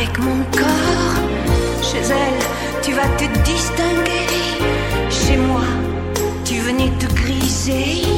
avec mon corps. Chez elle, tu vas te distinguer. Chez moi, tu venais te griser.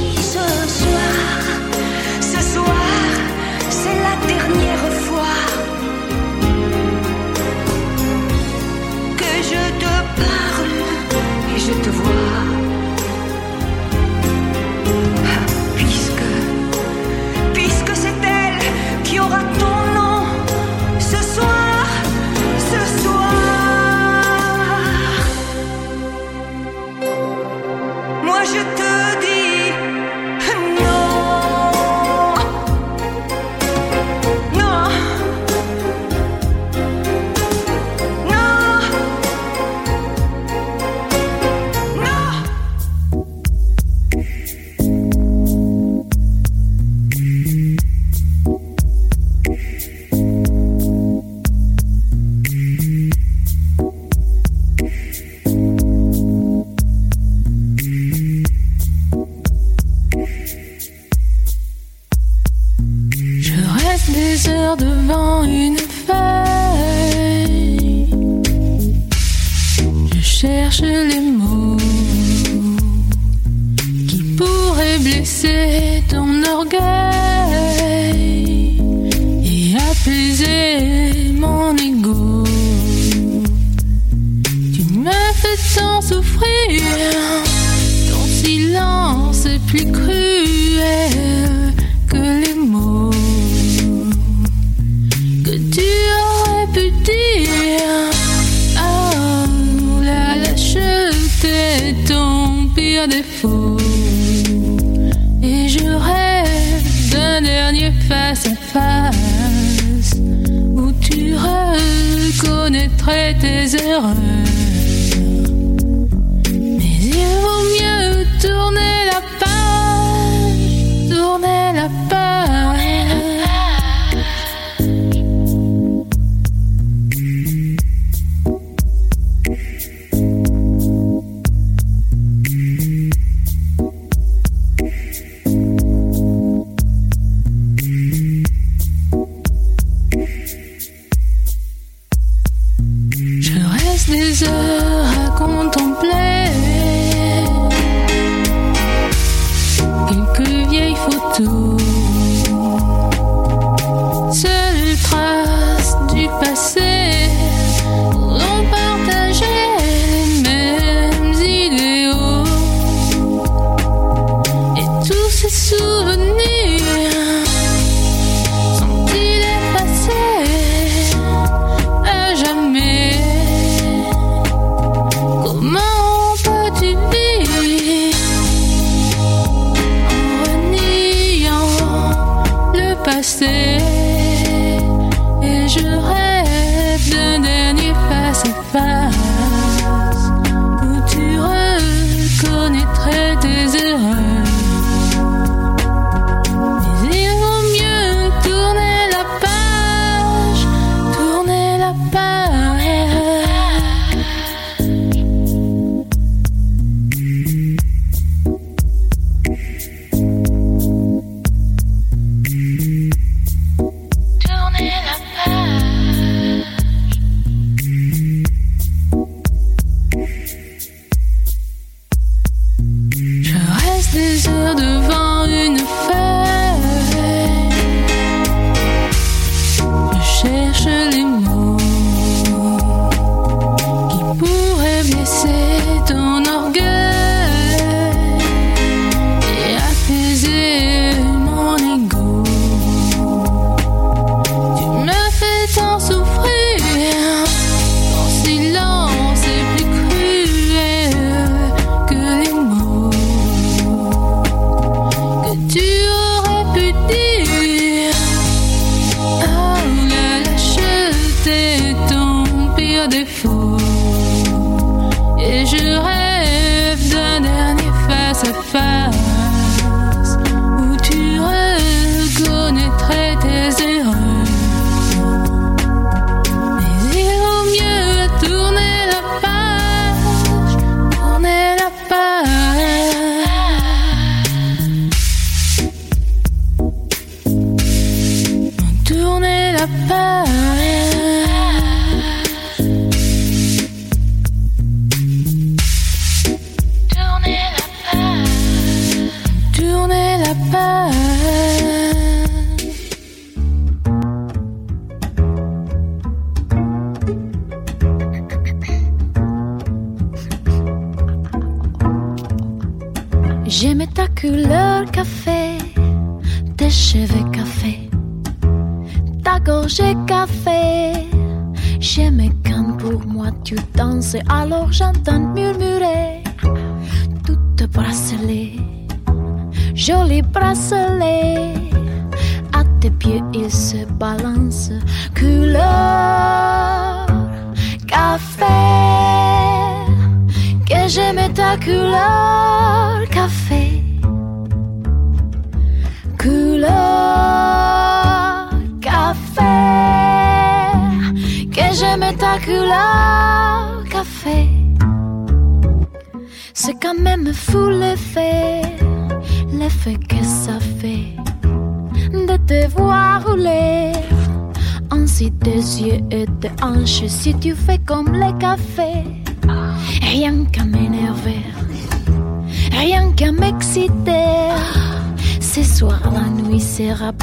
et je rêve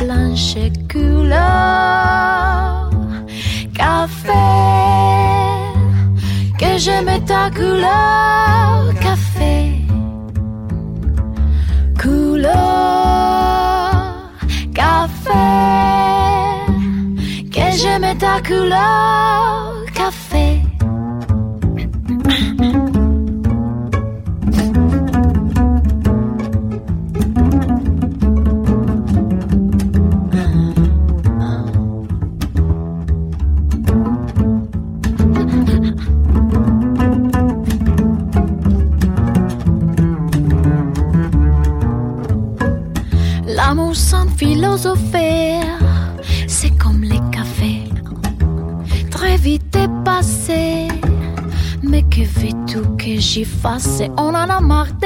blanche couleur. Café que je mets ta couleur. Café couleur. Café que je mets ta couleur. C'est on en a marre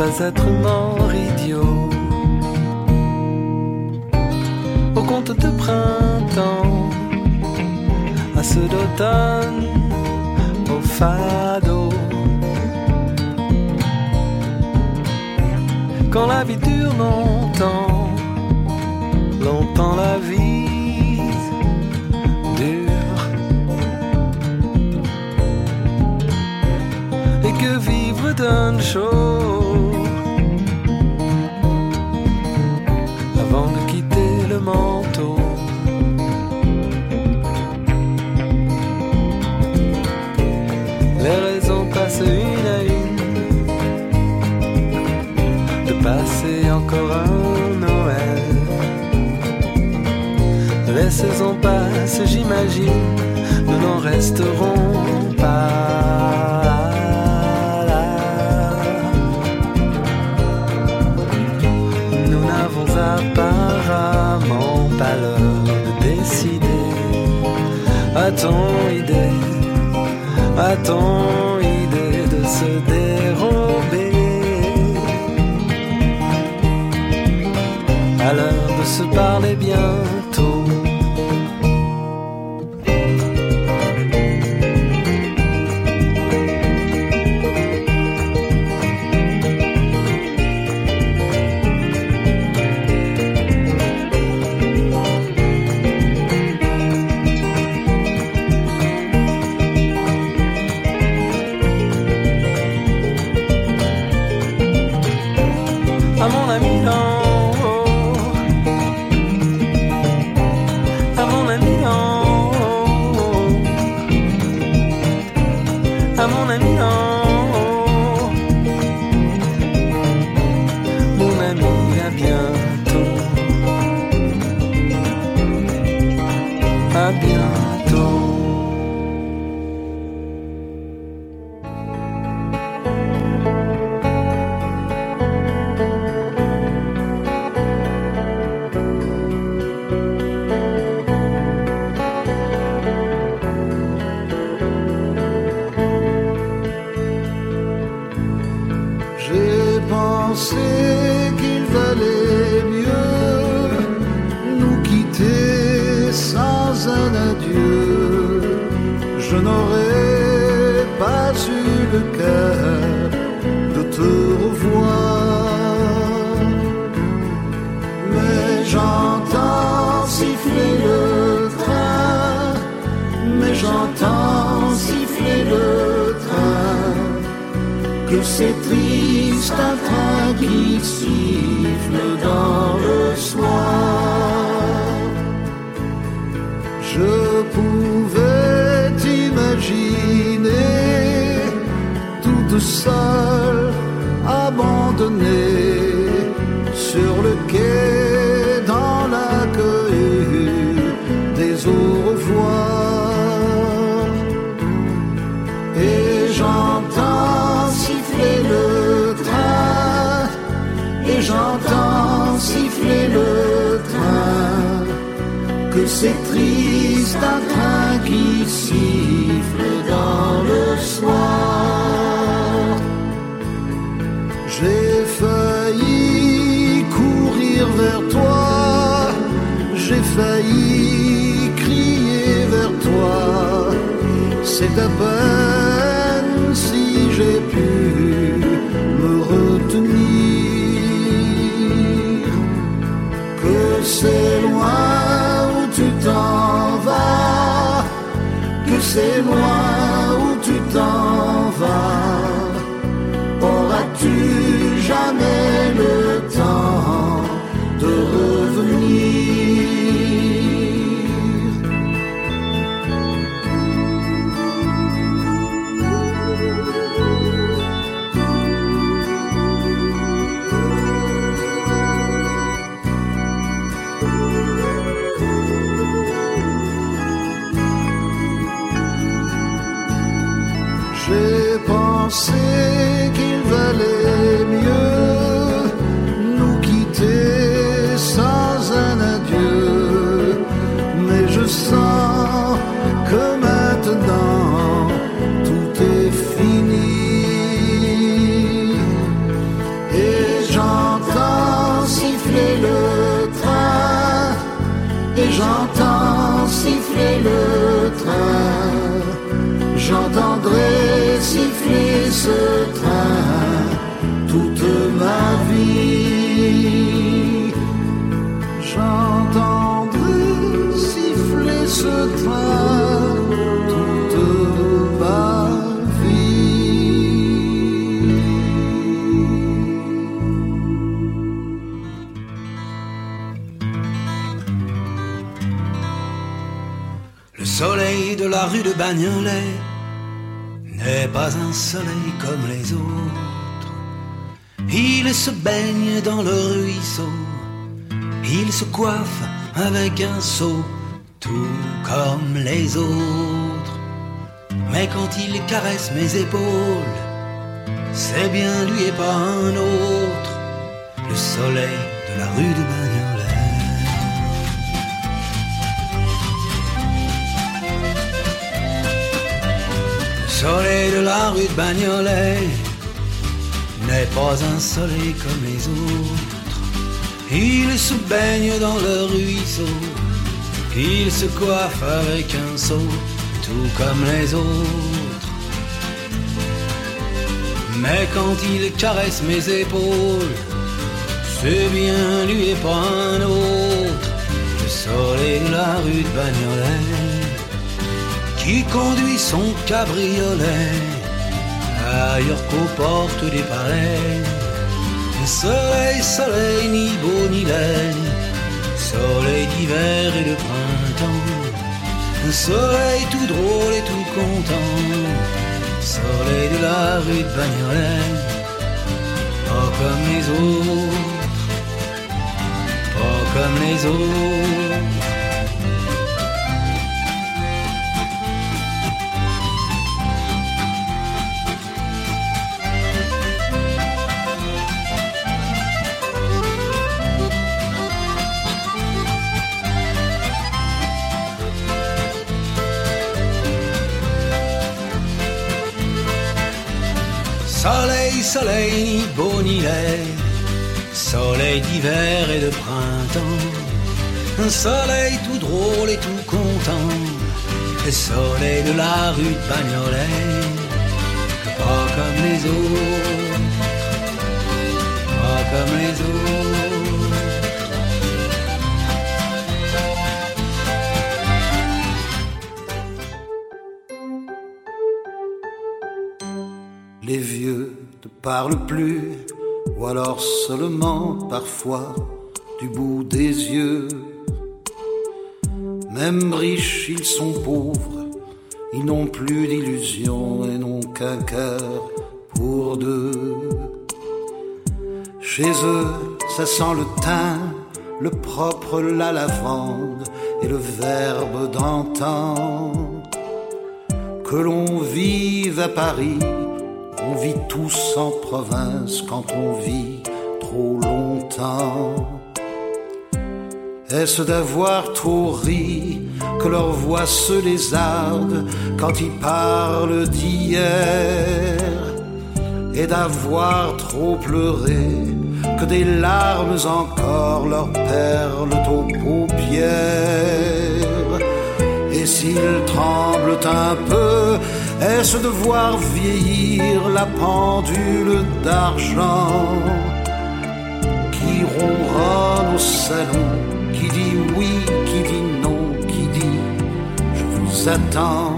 pas être mort idiot. Au compte de printemps, à ceux d'automne, au fado. Quand la vie dure longtemps, longtemps la vie dure. Et que vivre donne chose. Les raisons passent une à une de passer encore un Noël. Les saisons passent, j'imagine, nous n'en resterons pas. ton idée, à ton idée de se dérober. À l'heure de se parler bien see. La rue de Bagnolet n'est pas un soleil comme les autres. Il se baigne dans le ruisseau, il se coiffe avec un seau, tout comme les autres. Mais quand il caresse mes épaules, c'est bien lui et pas un autre, le soleil de la rue de Bagnolet. Soleil de la rue de Bagnolet n'est pas un soleil comme les autres. Il se baigne dans le ruisseau, il se coiffe avec un seau, tout comme les autres. Mais quand il caresse mes épaules, c'est bien lui et pas un autre, le soleil de la rue de Bagnolet qui conduit son cabriolet ailleurs qu'aux portes des palais. Soleil, soleil, ni beau ni laid, soleil d'hiver et de printemps, soleil tout drôle et tout content, soleil de la rue de Bagnolet, pas comme les autres, pas comme les autres. Soleil, soleil, ni beau ni laid, soleil d'hiver et de printemps, un soleil tout drôle et tout content, le soleil de la rue de Bagnolet, pas comme les autres, pas comme les autres. Ne parlent plus, ou alors seulement parfois du bout des yeux. Même riches, ils sont pauvres, ils n'ont plus d'illusions et n'ont qu'un cœur pour deux. Chez eux, ça sent le thym, le propre, la lavande et le verbe d'antan. Que l'on vive à Paris, on vit tous en province quand on vit trop longtemps. Est-ce d'avoir trop ri que leur voix se lézarde quand ils parlent d'hier? Et d'avoir trop pleuré que des larmes encore leur perlent aux paupières? Et s'ils tremblent un peu, est-ce de voir vieillir la pendule d'argent qui ronronne au salon, qui dit oui, qui dit non, qui dit je vous attends.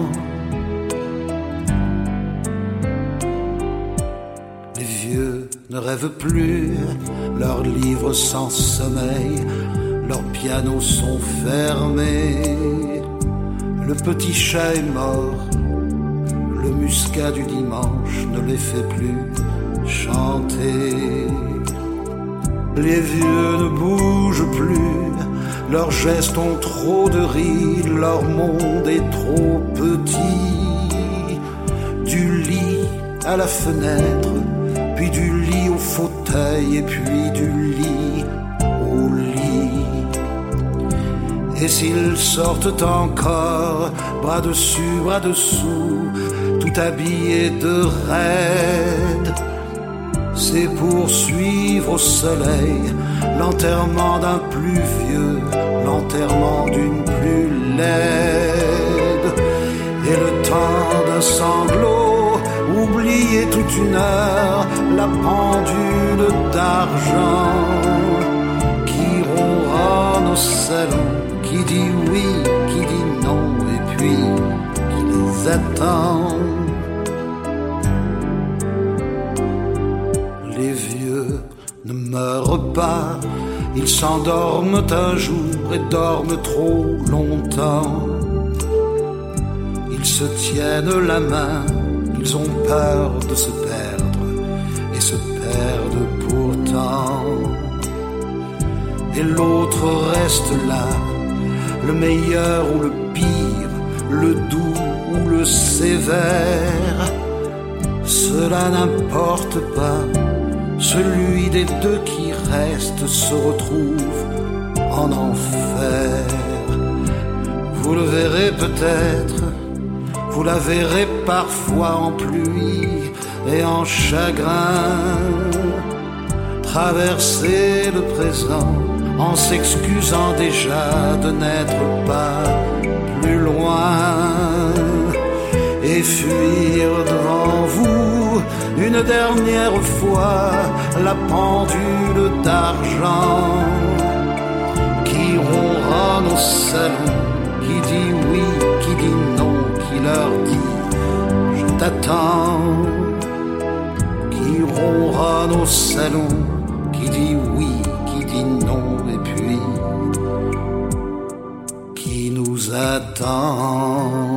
Les vieux ne rêvent plus, leurs livres sans sommeil, leurs pianos sont fermés. Le petit chat est mort, muscat du dimanche ne les fait plus chanter. Les vieux ne bougent plus, leurs gestes ont trop de rides, leur monde est trop petit. Du lit à la fenêtre, puis du lit au fauteuil, et puis du lit au lit. Et s'ils sortent encore, bras dessus, bras dessous, tout habillés de raide, c'est pour suivre au soleil l'enterrement d'un plus vieux, l'enterrement d'une plus laide. Et le temps d'un sanglot, oublier toute une heure, la pendule d'argent qui ronronne au salon, qui dit oui, qui dit non, et puis qui les attend. Ils s'endorment un jour et dorment trop longtemps. Ils se tiennent la main, ils ont peur de se perdre et se perdent pourtant. Et l'autre reste là, le meilleur ou le pire, le doux ou le sévère. Cela n'importe pas, celui des deux qui reste se retrouve en enfer. Vous le verrez peut-être, vous la verrez parfois en pluie et en chagrin. Traverser le présent en s'excusant déjà de n'être pas plus loin et fuir devant vous une dernière fois la pendule d'argent qui ronronne au salon, qui dit oui, qui dit non, qui leur dit je t'attends, qui ronronne au salon, qui dit oui, qui dit non, et puis qui nous attend.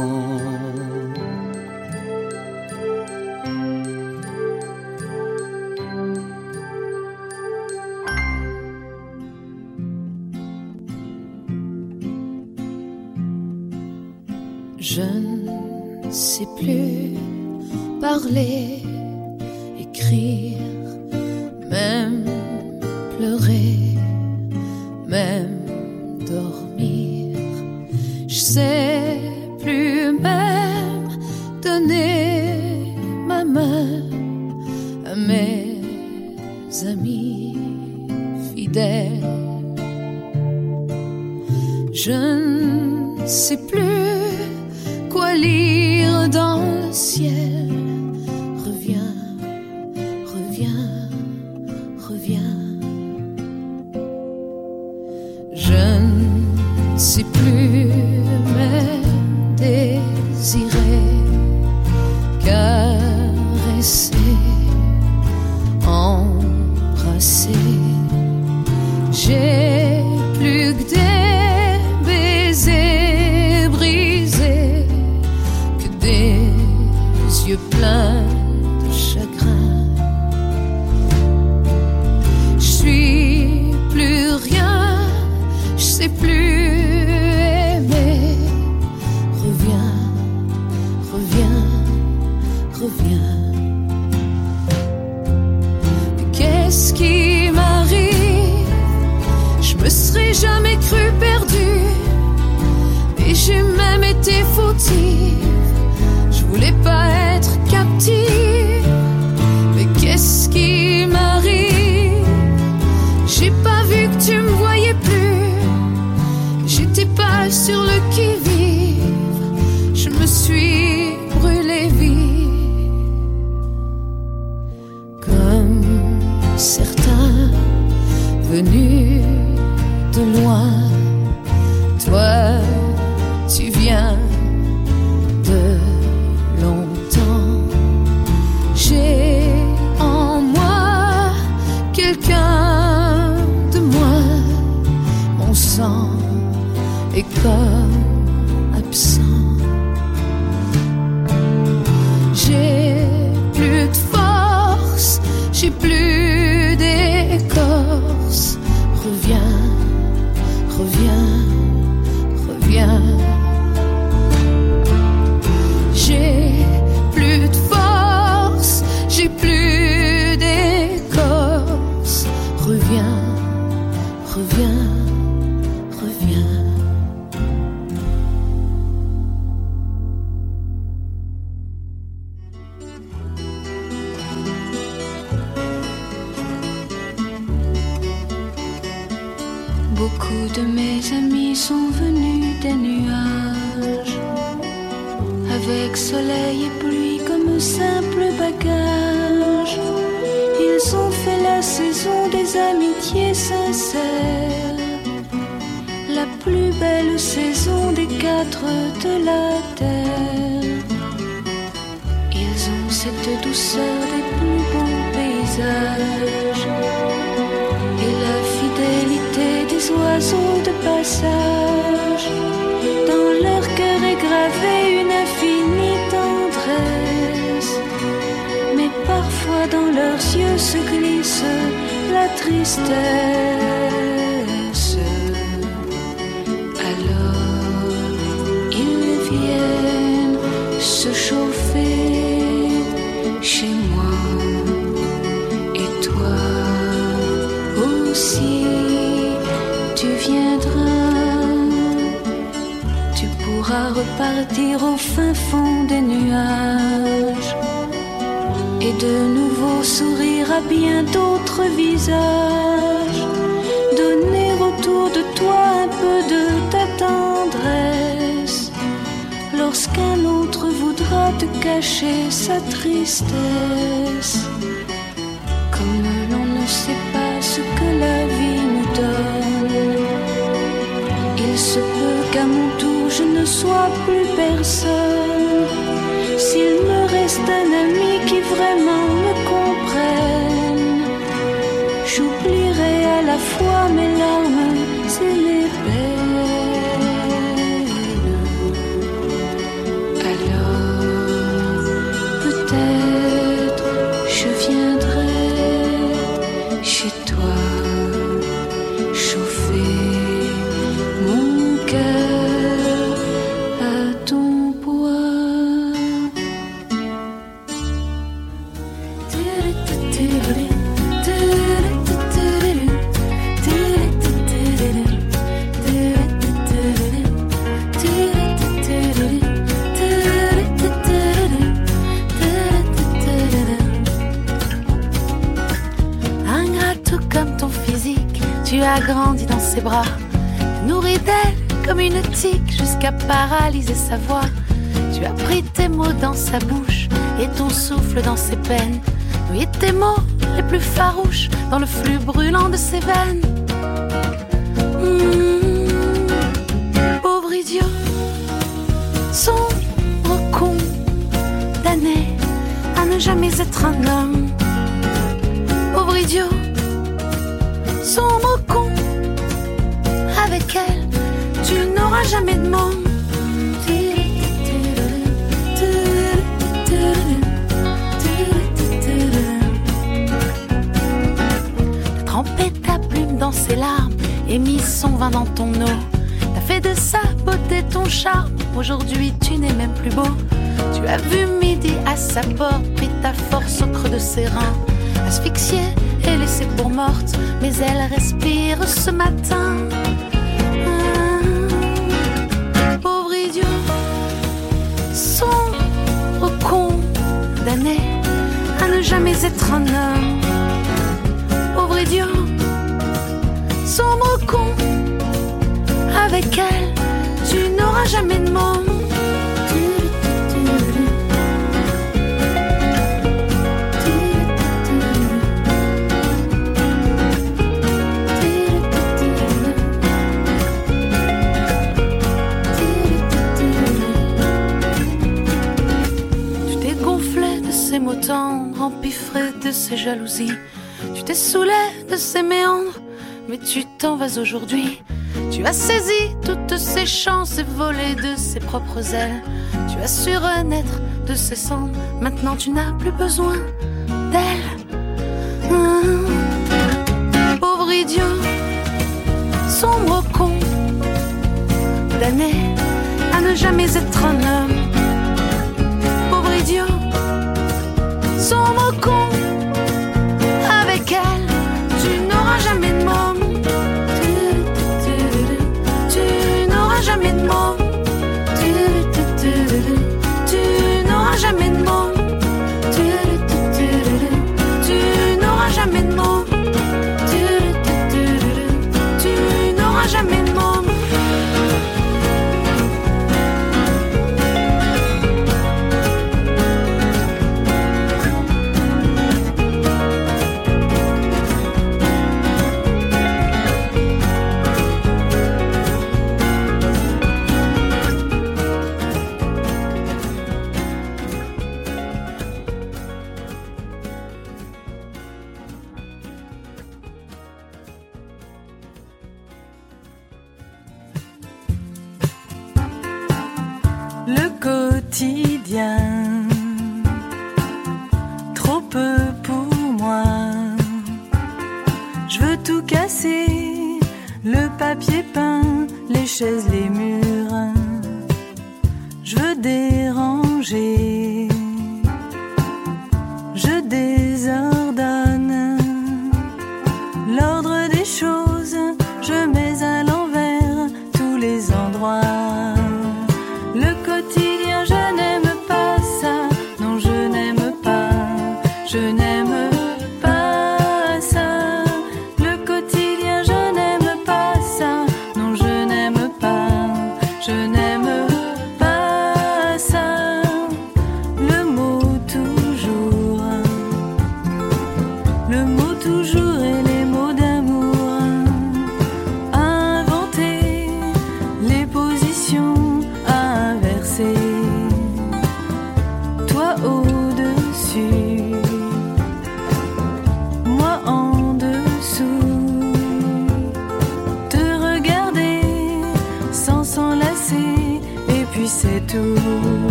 Parler, sur repartir au fin fond des nuages et de nouveau sourire à bien d'autres visages. Donner autour de toi un peu de ta tendresse lorsqu'un autre voudra te cacher sa tristesse. Comme l'on ne sait pas ce que la vie nous donne, il se peut qu'à mon tour je ne sois plus personne. S'il me reste un ami qui vraiment me comprenne, j'oublierai à la fois mes larmes et mes peines. As grandi dans ses bras, nourri d'elle comme une tique jusqu'à paralyser sa voix. Tu as pris tes mots dans sa bouche et ton souffle dans ses peines. Oui, tes mots les plus farouches dans le flux brûlant de ses veines. Mmh. Pauvre idiot, sombre condamné à ne jamais être un homme. Tu n'auras jamais de monde. T'as trempé ta plume dans ses larmes et mis son vin dans ton eau. T'as fait de sa beauté ton charme. Aujourd'hui, tu n'es même plus beau. Tu as vu midi à sa porte, pris ta force au creux de ses reins, asphyxiée et laissée pour morte, mais elle respire ce matin. Sombre condamné à ne jamais être un homme. Pauvre idiot, sombre con, avec elle, tu n'auras jamais de monde. trop tendre, empiffré de ses jalousies. Tu t'es saoulé de ses méandres, mais tu t'en vas aujourd'hui. Tu as saisi toutes ses chances et volé de ses propres ailes. Tu as su renaître de ses cendres, maintenant tu n'as plus besoin d'elle. Mmh. Pauvre idiot, sombre con, damné à ne jamais être un homme je veux tout casser, le papier peint, les chaises, les murs, je veux déranger, je désordonne.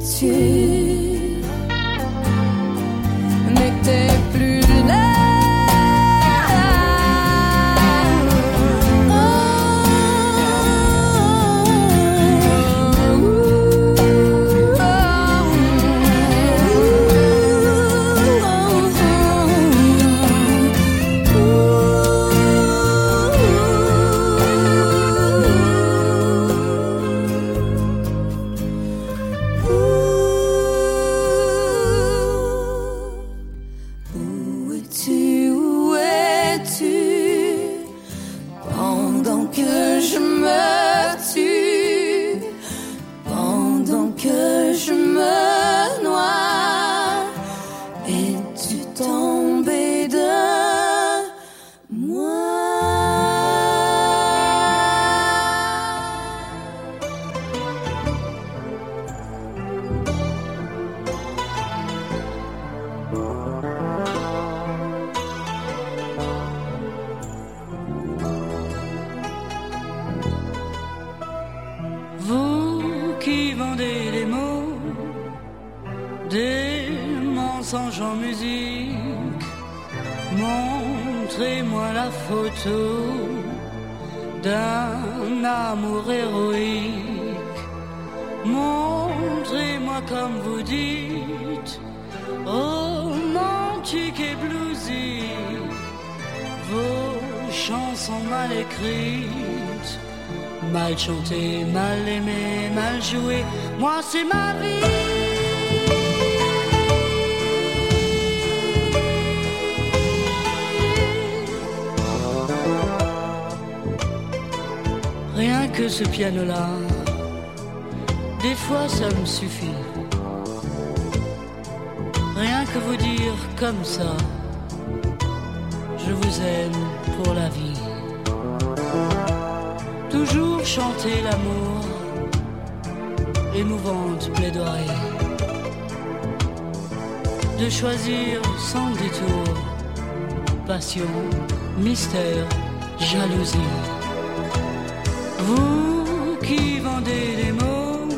去。Mystère, jalousie. Vous qui vendez des mots,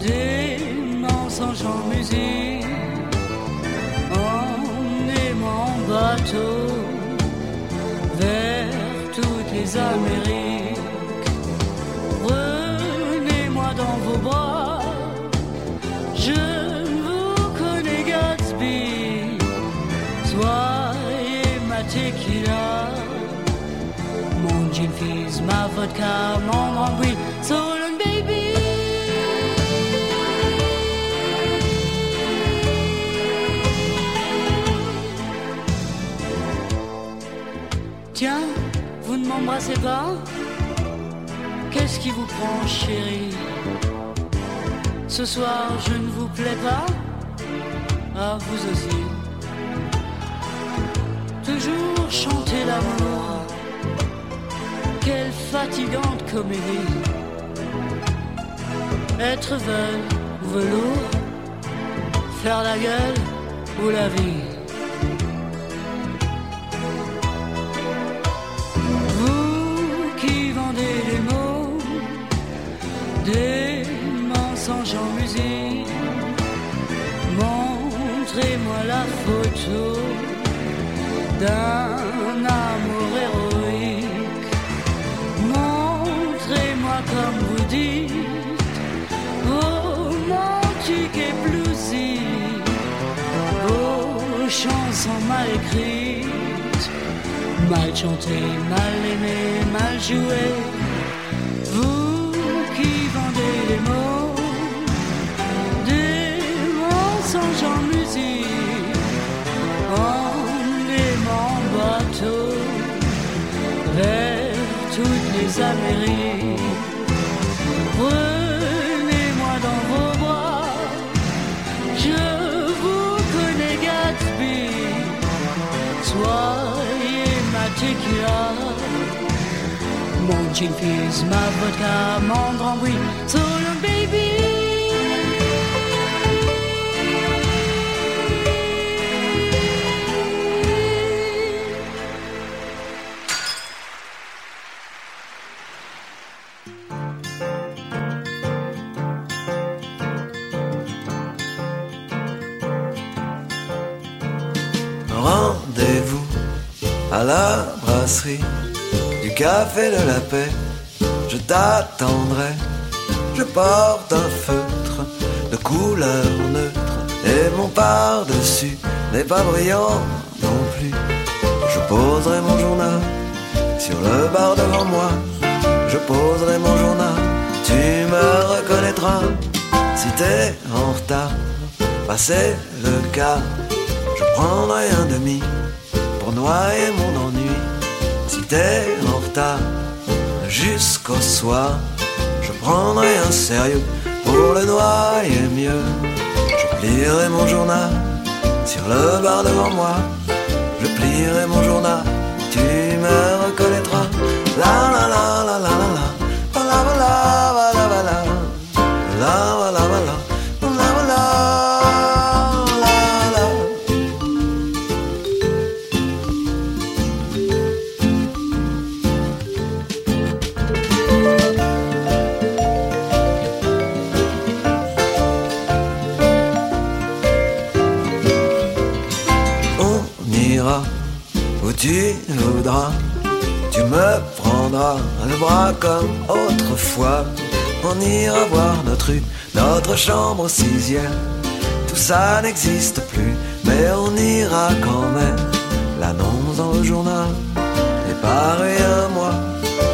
des mensonges en musique, emmenez-moi en bateau vers toutes les Amériques. Prenez-moi dans vos bras, ma vodka, mon rambouille, Solon baby. Tiens, vous ne m'embrassez pas? Qu'est-ce qui vous prend, chérie? Ce soir, je ne vous plais pas? Ah, vous aussi toujours chanter l'amour. Quelle fatigante comédie. Être veule ou velours, faire la gueule ou la vie. Vous qui vendez les mots, des mensonges en musique, montrez-moi la photo d'un mal écrites, mal chantées, mal aimées, mal jouées, vous qui vendez les mots, des mensonges en musique, en aimant bateau. Vers toutes les Amériques. particular. Mon jean fils, ma vodka, mon grand bruit, sous le à la brasserie du café de la paix. Je t'attendrai. Je porte un feutre de couleur neutre et mon par-dessus n'est pas brillant non plus. Je poserai mon journal sur le bar devant moi. Je poserai mon journal. Tu me reconnaîtras si t'es en retard. Passer le quart. Je prendrai un demi pour noyer mon ennui. Si t'es en retard jusqu'au soir, je prendrai un sérieux pour le noyer mieux. Je plierai mon journal sur le bar devant moi. Je plierai mon journal, tu me reconnaîtras. La la la prendras le bras comme autrefois. On ira voir notre rue, notre chambre sixième. Tout ça n'existe plus, mais on ira quand même. L'annonce dans le journal est pareil à moi.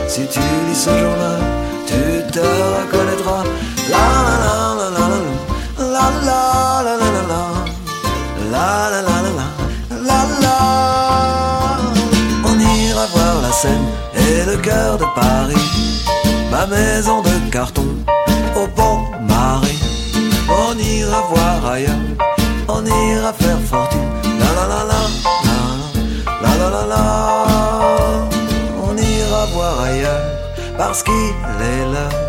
Si tu lis ce journal, tu te reconnaîtras. La la la la la la la la la la la la la la la la la la la On ira voir la Seine et le cœur de Paris, ma maison de carton au Pont Marie. On ira voir ailleurs, on ira faire fortune. La la la la, la la la la, la. on ira voir ailleurs parce qu'il est l'heure.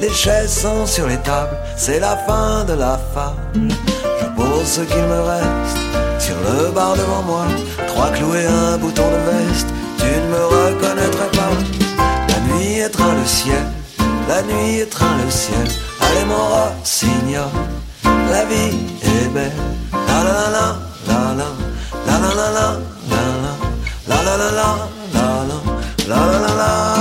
Les chaises sont sur les tables, c'est la fin de la fable. Je pose ce qu'il me reste sur le bar devant moi. Trois clous et un bouton de veste, tu ne me reconnaîtras la nuit étreint le ciel, la nuit étreint le ciel. Allez mon rossignol, la vie est belle. La la la la la la la la la la la la la la la la la la la la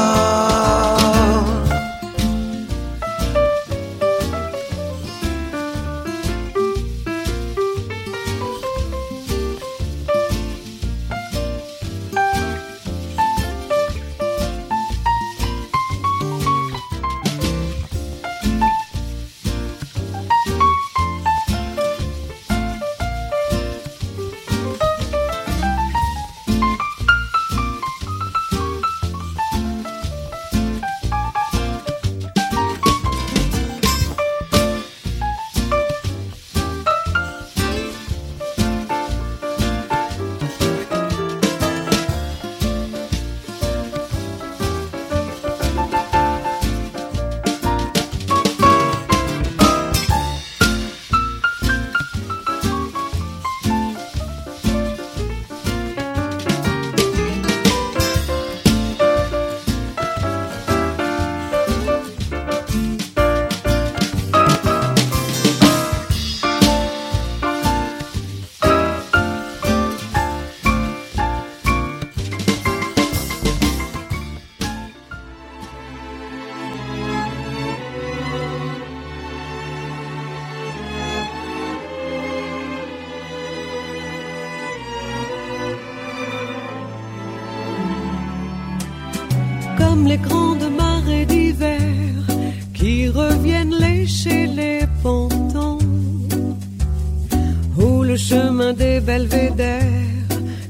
chemin des belvédères,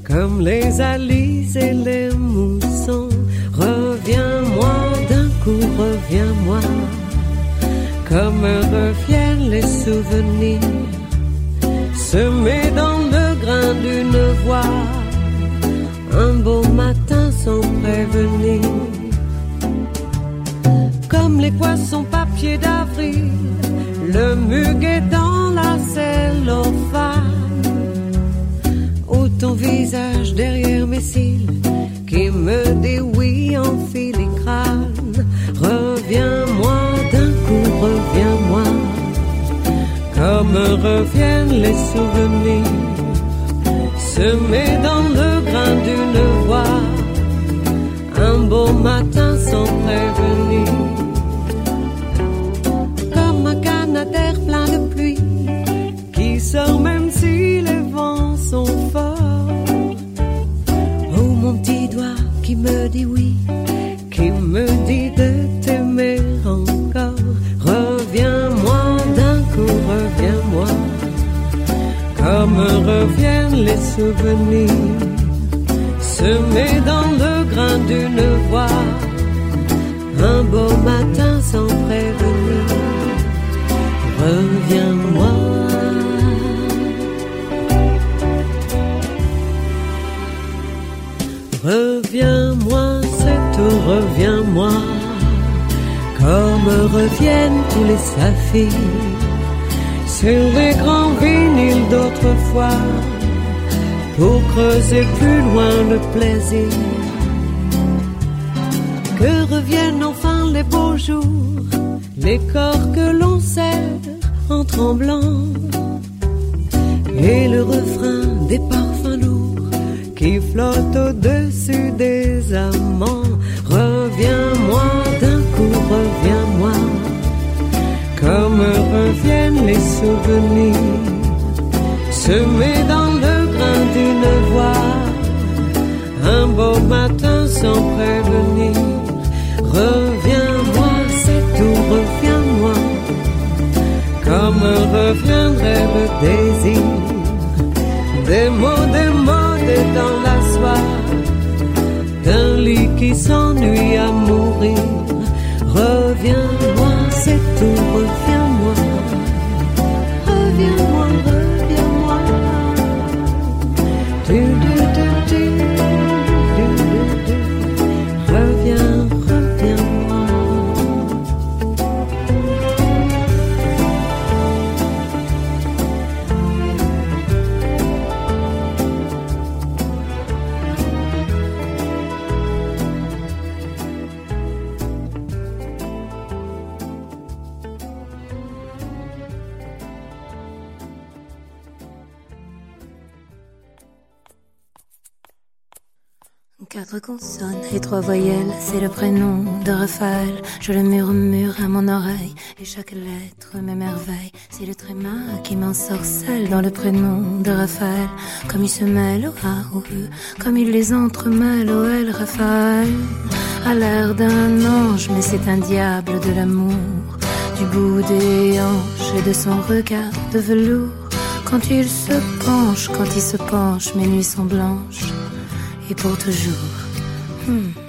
comme les alices et les moussons. Reviens-moi d'un coup, reviens-moi, comme reviennent les souvenirs, semés dans le grain d'une voix. Un beau matin sans prévenir comme les poissons papier d'avril, le muguet dans la cellophane, derrière mes cils qui me dit oui en filigrane. Reviens-moi d'un coup, reviens-moi, comme reviennent les souvenirs, semés dans le grain d'une voix, un beau matin sans prévenir. Comme un canadair plein de pluie qui sort qui me dit oui, qui me dit de t'aimer encore. Reviens-moi d'un coup, reviens-moi, comme reviennent les souvenirs, semés dans le grain d'une voix. Un beau matin sans prévenir, reviens-moi. Reviens-moi, comme reviennent tous les saphirs sur les grands vinyles d'autrefois, pour creuser plus loin le plaisir. Que reviennent enfin les beaux jours, les corps que l'on serre en tremblant, et le refrain des parfums lourds qui flottent au-dessus des amants. Reviens-moi d'un coup, reviens-moi, comme reviennent les souvenirs, semés dans le grain d'une voix, un beau matin sans prévenir. Reviens-moi, c'est tout, reviens-moi, comme reviendrait le désir. Mourir. Prénom de Raphaël. Je le murmure à mon oreille et chaque lettre m'émerveille. C'est le tréma qui m'ensorcelle dans le prénom de Raphaël. Comme il se mêle au A, E, comme il les entremêle au. Raphaël a l'air d'un ange, mais c'est un diable de l'amour. Du bout des hanches et de son regard de velours. Quand il se penche, quand il se penche, mes nuits sont blanches et pour toujours. Hmm.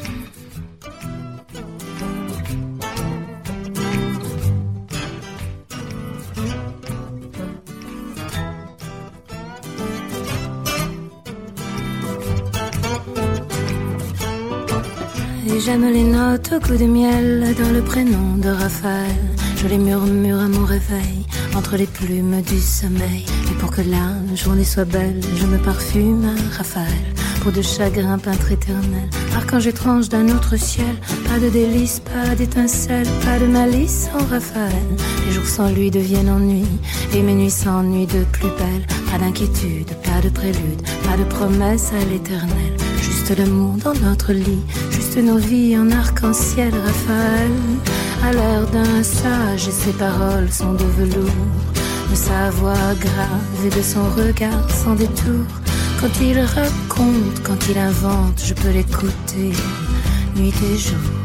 J'aime les notes au coup de miel dans le prénom de Raphaël. Je les murmure à mon réveil entre les plumes du sommeil. Et pour que la journée soit belle, je me parfume à Raphaël. De chagrin peintre éternel, archange étrange d'un autre ciel. Pas de délices, pas d'étincelles, pas de malice en Raphaël. Les jours sans lui deviennent ennui, et mes nuits s'ennuient de plus belle. Pas d'inquiétude, pas de prélude, pas de promesse à l'éternel. Juste l'amour dans notre lit, juste nos vies en arc-en-ciel. Raphaël a l'air d'un sage et ses paroles sont de velours. De sa voix grave et de son regard sans détour. Quand il raconte, quand il invente, je peux l'écouter nuit et jour.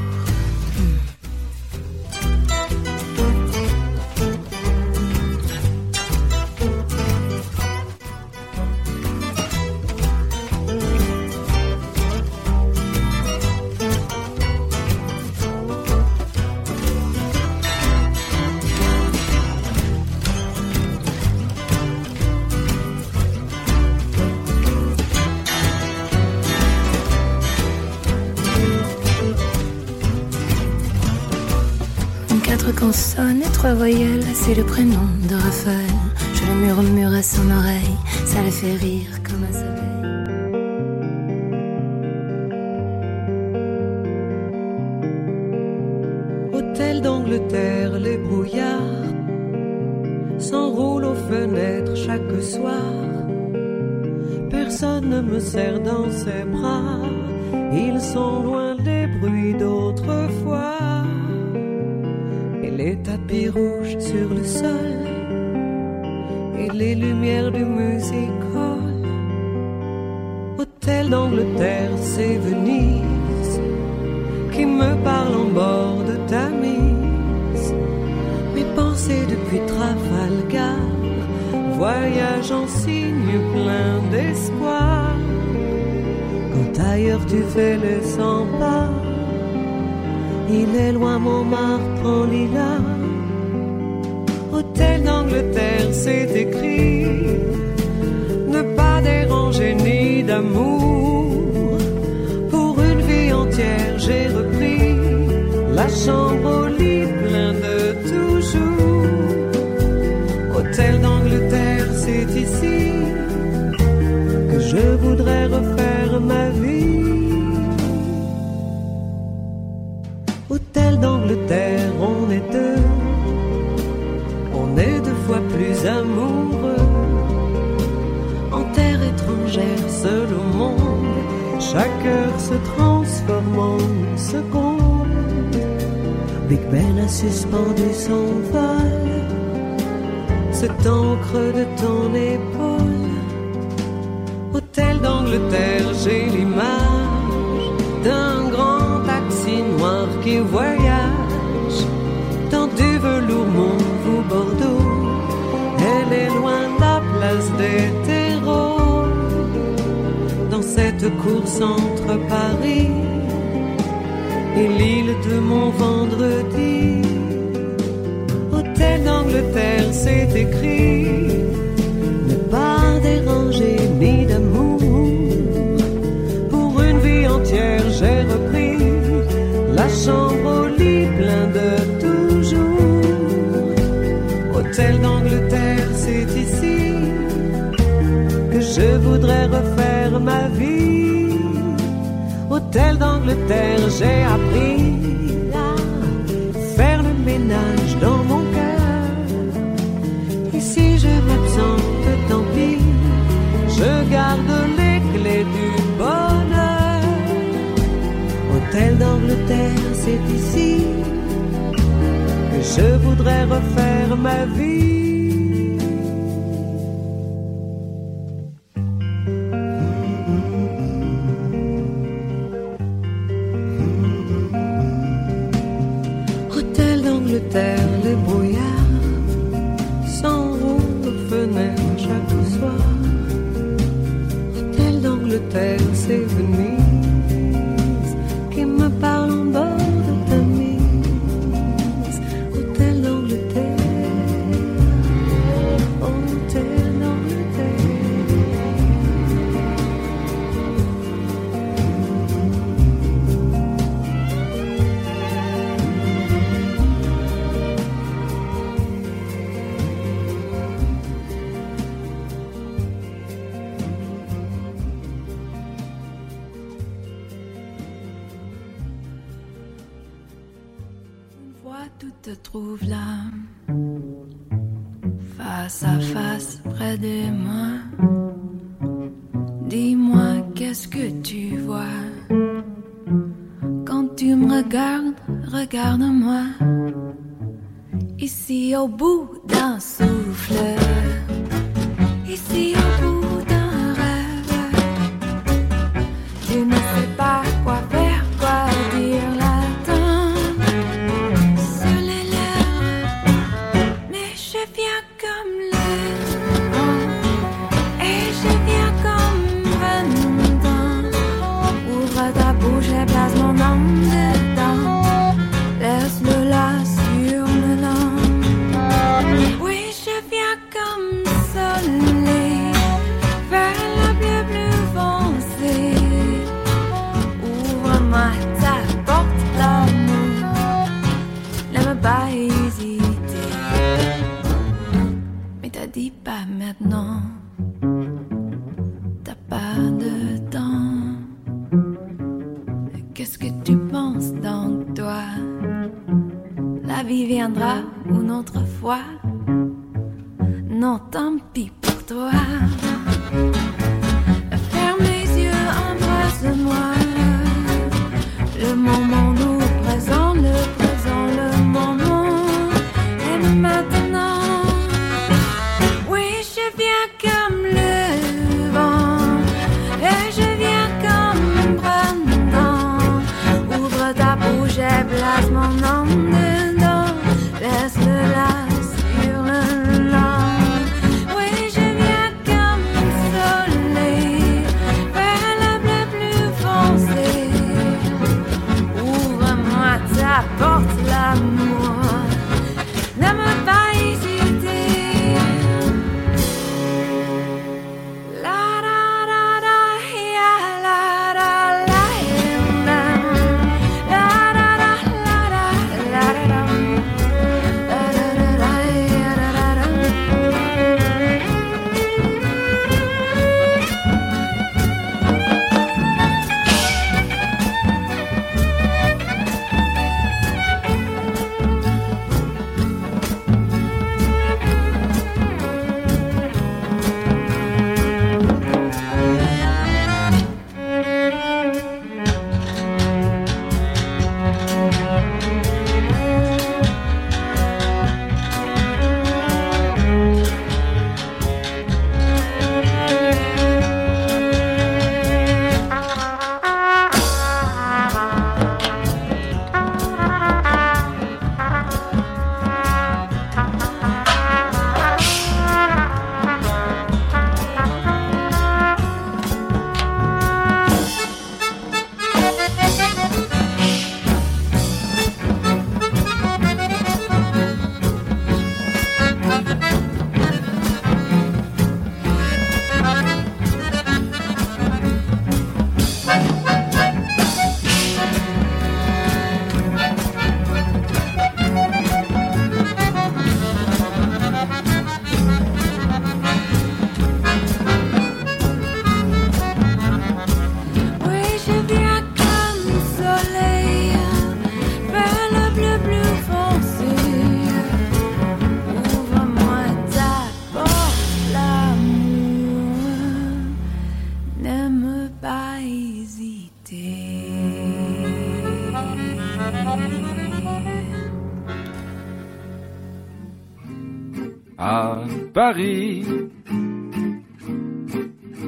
C'est le prénom de Raphaël. Je le murmure à son oreille, ça le fait rire comme sa veille. Hôtel d'Angleterre, les brouillards s'enroulent aux fenêtres chaque soir. Personne ne me serre dans ses bras, ils sont loin des bruits d'autrefois. Et les tapis plus amoureux. En terre étrangère, seul au monde, chaque heure se transforme en seconde. Big Ben a suspendu son vol, cet encre de ton épaule. Hôtel d'Angleterre, course entre Paris et l'île de mon vendredi. Hôtel d'Angleterre, c'est écrit. Ne pas déranger ni d'amour. Pour une vie entière, j'ai repris la chambre Hôtel d'Angleterre, j'ai appris à faire le ménage dans mon cœur. Et si je m'absente, tant pis, je garde les clés du bonheur. Hôtel d'Angleterre, c'est ici que je voudrais refaire ma vie. Te trouve là, face à face près de moi. Dis-moi qu'est-ce que tu vois? Quand tu me regardes, regarde-moi. Ici au bout d'un souffle,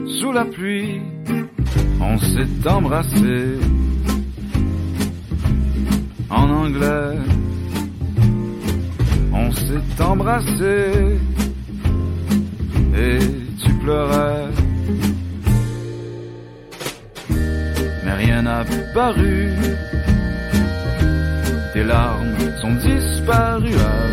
Sous la pluie, on s'est embrassé en anglais. On s'est embrassé et tu pleurais. Mais rien n'a paru, tes larmes sont disparues.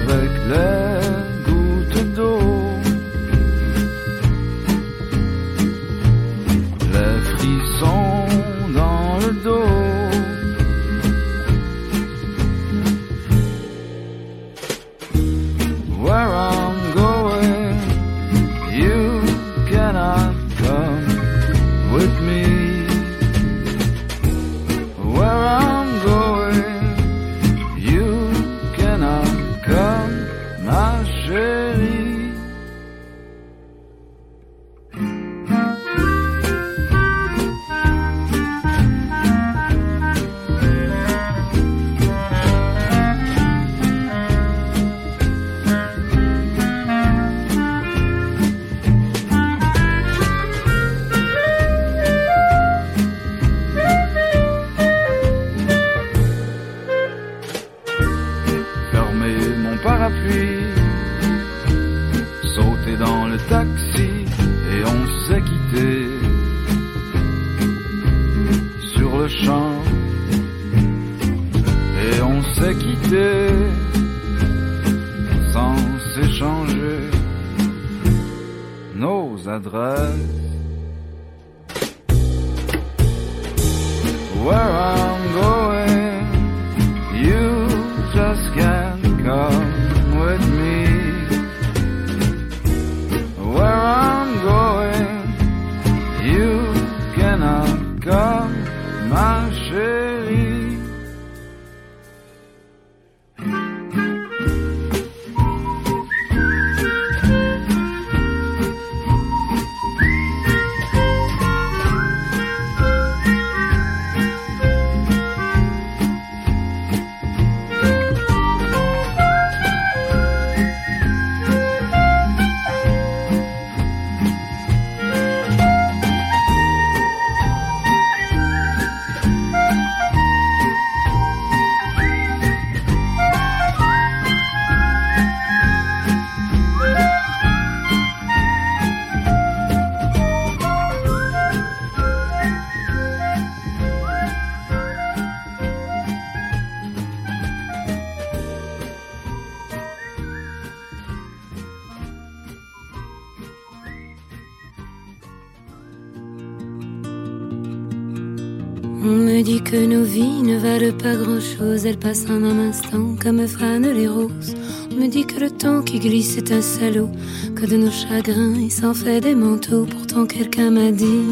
Ne valent pas grand-chose, elles passent en un instant comme fanent les roses. On me dit que le temps qui glisse est un salaud, que de nos chagrins il s'en fait des manteaux. Pourtant quelqu'un m'a dit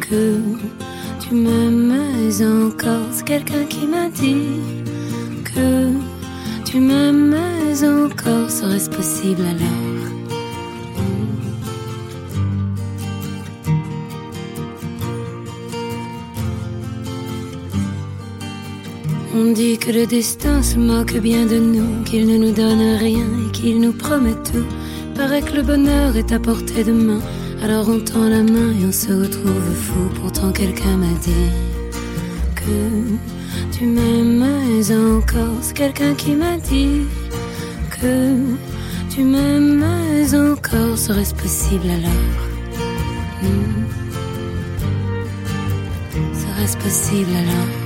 que tu m'aimes encore. C'est quelqu'un qui m'a dit que tu m'aimes encore. Serait-ce possible alors? On dit que le destin se moque bien de nous, qu'il ne nous donne rien et qu'il nous promet tout. Paraît que le bonheur est à portée de main, alors on tend la main et on se retrouve fou. Pourtant quelqu'un m'a dit que tu m'aimes encore. C'est quelqu'un qui m'a dit que tu m'aimes encore. Serait-ce possible alors? Hmm. Serait-ce possible alors?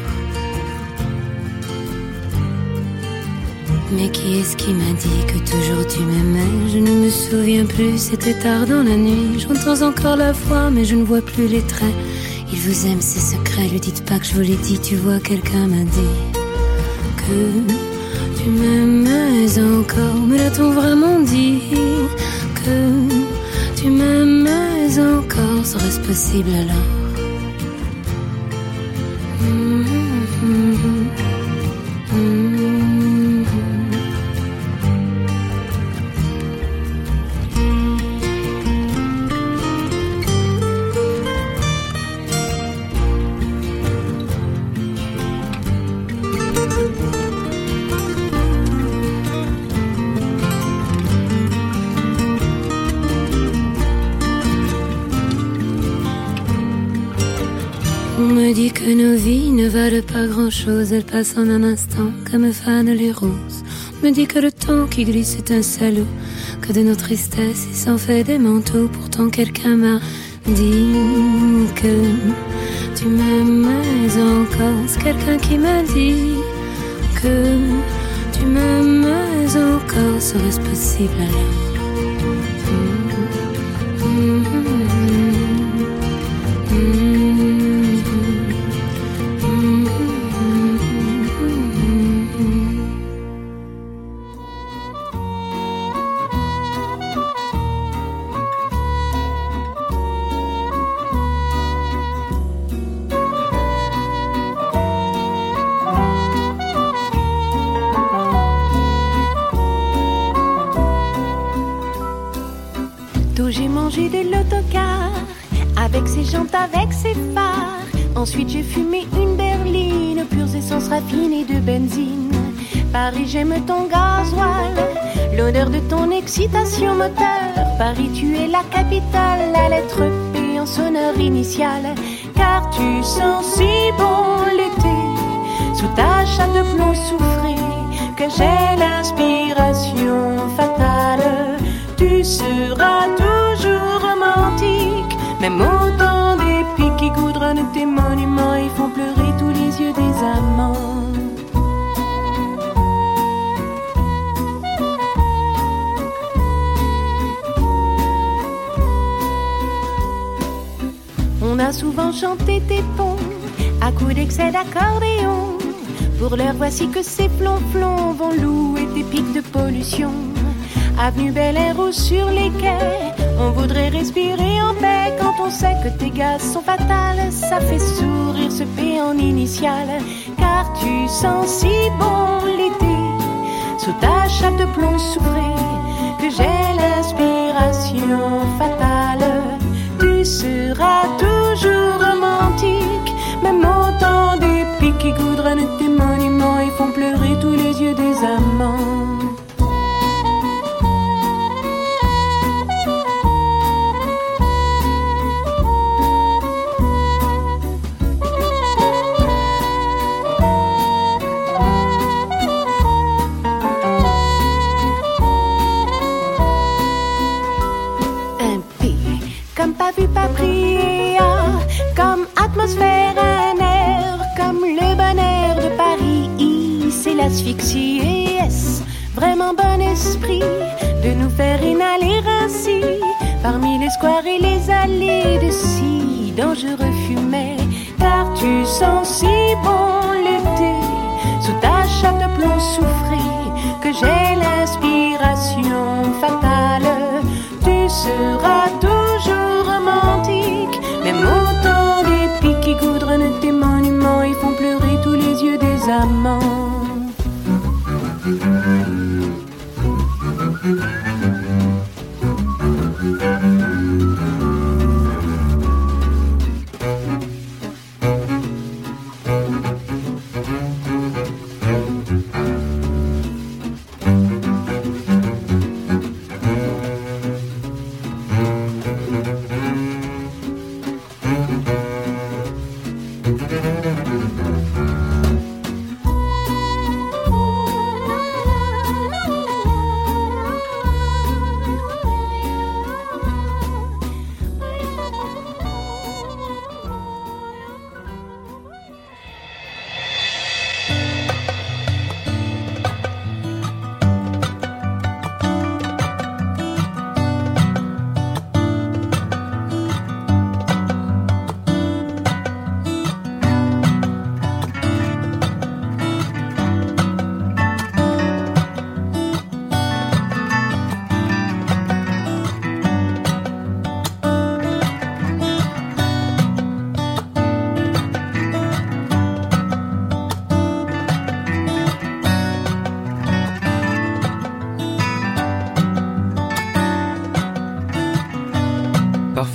Mais qui est-ce qui m'a dit que toujours tu m'aimais? Je ne me souviens plus, c'était tard dans la nuit. J'entends encore la voix, mais je ne vois plus les traits. Il vous aime, ses secrets, lui dites pas que je vous l'ai dit. Tu vois, quelqu'un m'a dit que tu m'aimais encore. Me l'a-t-on vraiment dit que tu m'aimais encore? Serait-ce possible alors? Que nos vies ne valent pas grand-chose, elles passent en un instant comme fanent les roses. On me dit que le temps qui glisse est un salaud, que de nos tristesses il s'en fait des manteaux. Pourtant quelqu'un m'a dit que tu m'aimes encore. C'est quelqu'un qui m'a dit que tu m'aimes encore. Serait-ce possible alors? J'aime ton gasoil, l'odeur de ton excitation moteur. Paris tu es la capitale, la lettre P en sonore initiale. Car tu sens si bon l'été, sous ta chatte de plomb souffré, que j'ai l'inspiration fatale. Tu seras toujours romantique, même au qui goudronnent tes monuments et font pleurer tous les yeux des amants. Souvent chanté tes ponts à coups d'excès d'accordéon. Pour l'heure, voici que ces flonflons vont louer tes pics de pollution. Avenue Bel Air ou sur les quais, on voudrait respirer en paix quand on sait que tes gaz sont fatales. Ça fait sourire ce P en initial, car tu sens si bon l'été. Sous ta chape de plomb souffré, que j'ai l'inspiration fatale. Tu seras qui goudronnent tes monuments et font pleurer tous les yeux des amants. Paris. C'est l'asphyxie et est vraiment bon esprit de nous faire inhaler ainsi parmi les squares et les allées de si dangereux fumets. Car tu sens si bon l'été sous ta chape de plomb souffré que j'ai l'inspiration fatale. Tu seras toujours romantique, même autant des pics qui goudronnent tes monuments, ils font pleurer tous les yeux des amants.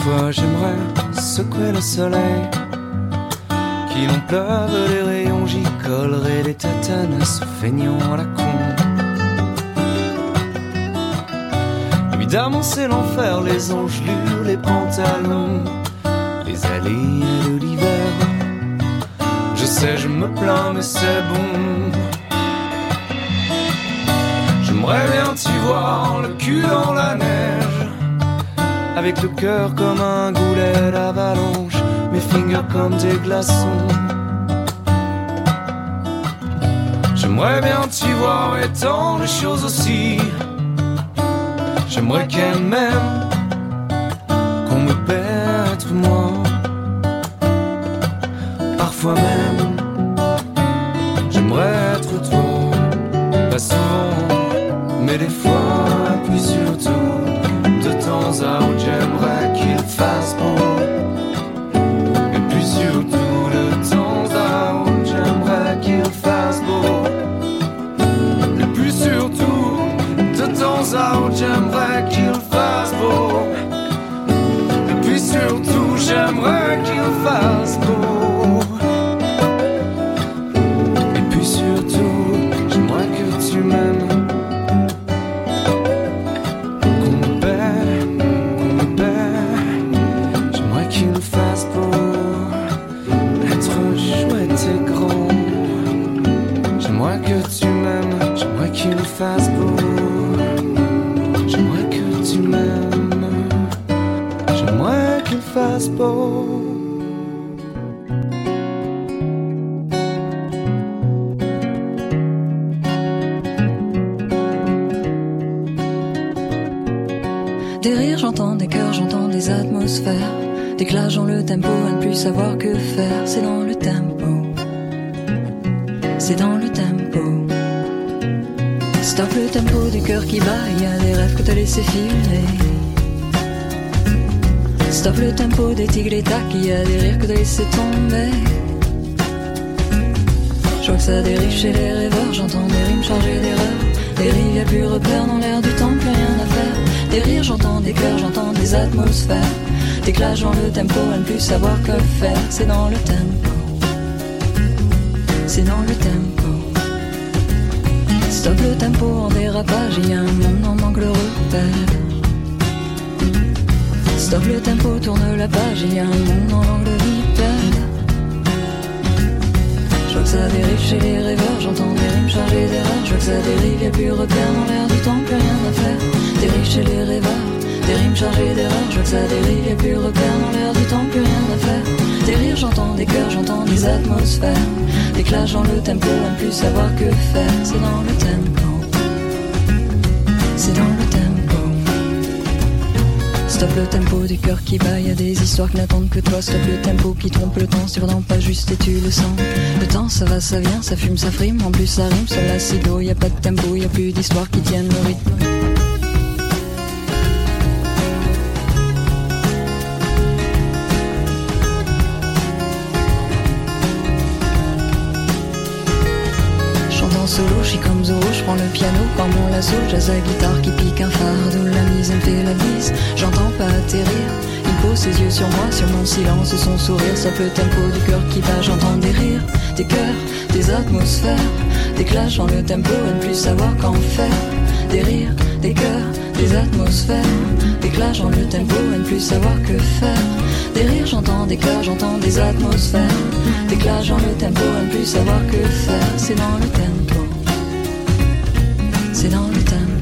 J'aimerais secouer le soleil. Qu'il en pleuve les rayons, j'y collerai des tatanes feignant à la con. Évidemment c'est l'enfer, les engelures, les pantalons Les allées de l'hiver. Je sais, je me plains mais c'est bon. J'aimerais bien t'y voir, le cul dans la neige avec le cœur comme un goulet d'avalanche, mes fingers comme des glaçons. J'aimerais bien t'y voir et tant de choses aussi. J'aimerais qu'elle m'aime, Stop le tempo des tigres et tacs, il y a des rires que t'as laissé tomber. Je vois que ça dérive chez les rêveurs, j'entends des rimes chargées d'erreurs. Des rives, y'a plus repère dans l'air du temps, plus rien à faire. Des rires, j'entends des cœurs, j'entends des atmosphères. Déclage dans le tempo, à ne plus savoir que faire. C'est dans le tempo. C'est dans le tempo. Stop le tempo en dérapage, il y a un monde en manque le repère. Stop le tempo, tourne la page, il y a un monde langue de vipère. Je vois que ça dérive chez les rêveurs, j'entends des rimes chargées d'erreurs. Je vois que ça dérive, y'a plus repère dans l'air du temps, plus rien à faire. Dérive chez les rêveurs, des rimes chargées d'erreurs. Je vois que ça dérive, y'a plus repère dans l'air du temps, plus rien à faire. Des rires, j'entends des cœurs, j'entends des atmosphères. Des clashs dans le tempo, ne plus savoir que faire. C'est dans le tempo. C'est dans le. Stop le tempo du cœur qui bat, y a des histoires qui n'attendent que toi. Stop le tempo qui trompe le temps, sur pas juste et tu le sens. Le temps ça va, ça vient, ça fume, ça frime, en plus ça rime sur l'acido. Y a pas de tempo, y a plus d'histoires qui tiennent le rythme. Solo, je comme Zoro, je prends le piano par mon lasso, jazz à guitare qui pique un fardeau, la mise me fait la bise, j'entends pas atterrir, il pose ses yeux sur moi, sur mon silence, son sourire, ça peut tempo du cœur qui bat, j'entends des rires, des cœurs, des atmosphères, des clashs dans le tempo et ne plus savoir qu'en faire, des rires, des cœurs, des atmosphères, des clashs dans le tempo et ne plus savoir que faire, des rires, j'entends des cœurs, j'entends des atmosphères, des clashs dans le tempo et ne plus savoir que faire, c'est dans le tempo c'est dans le thème.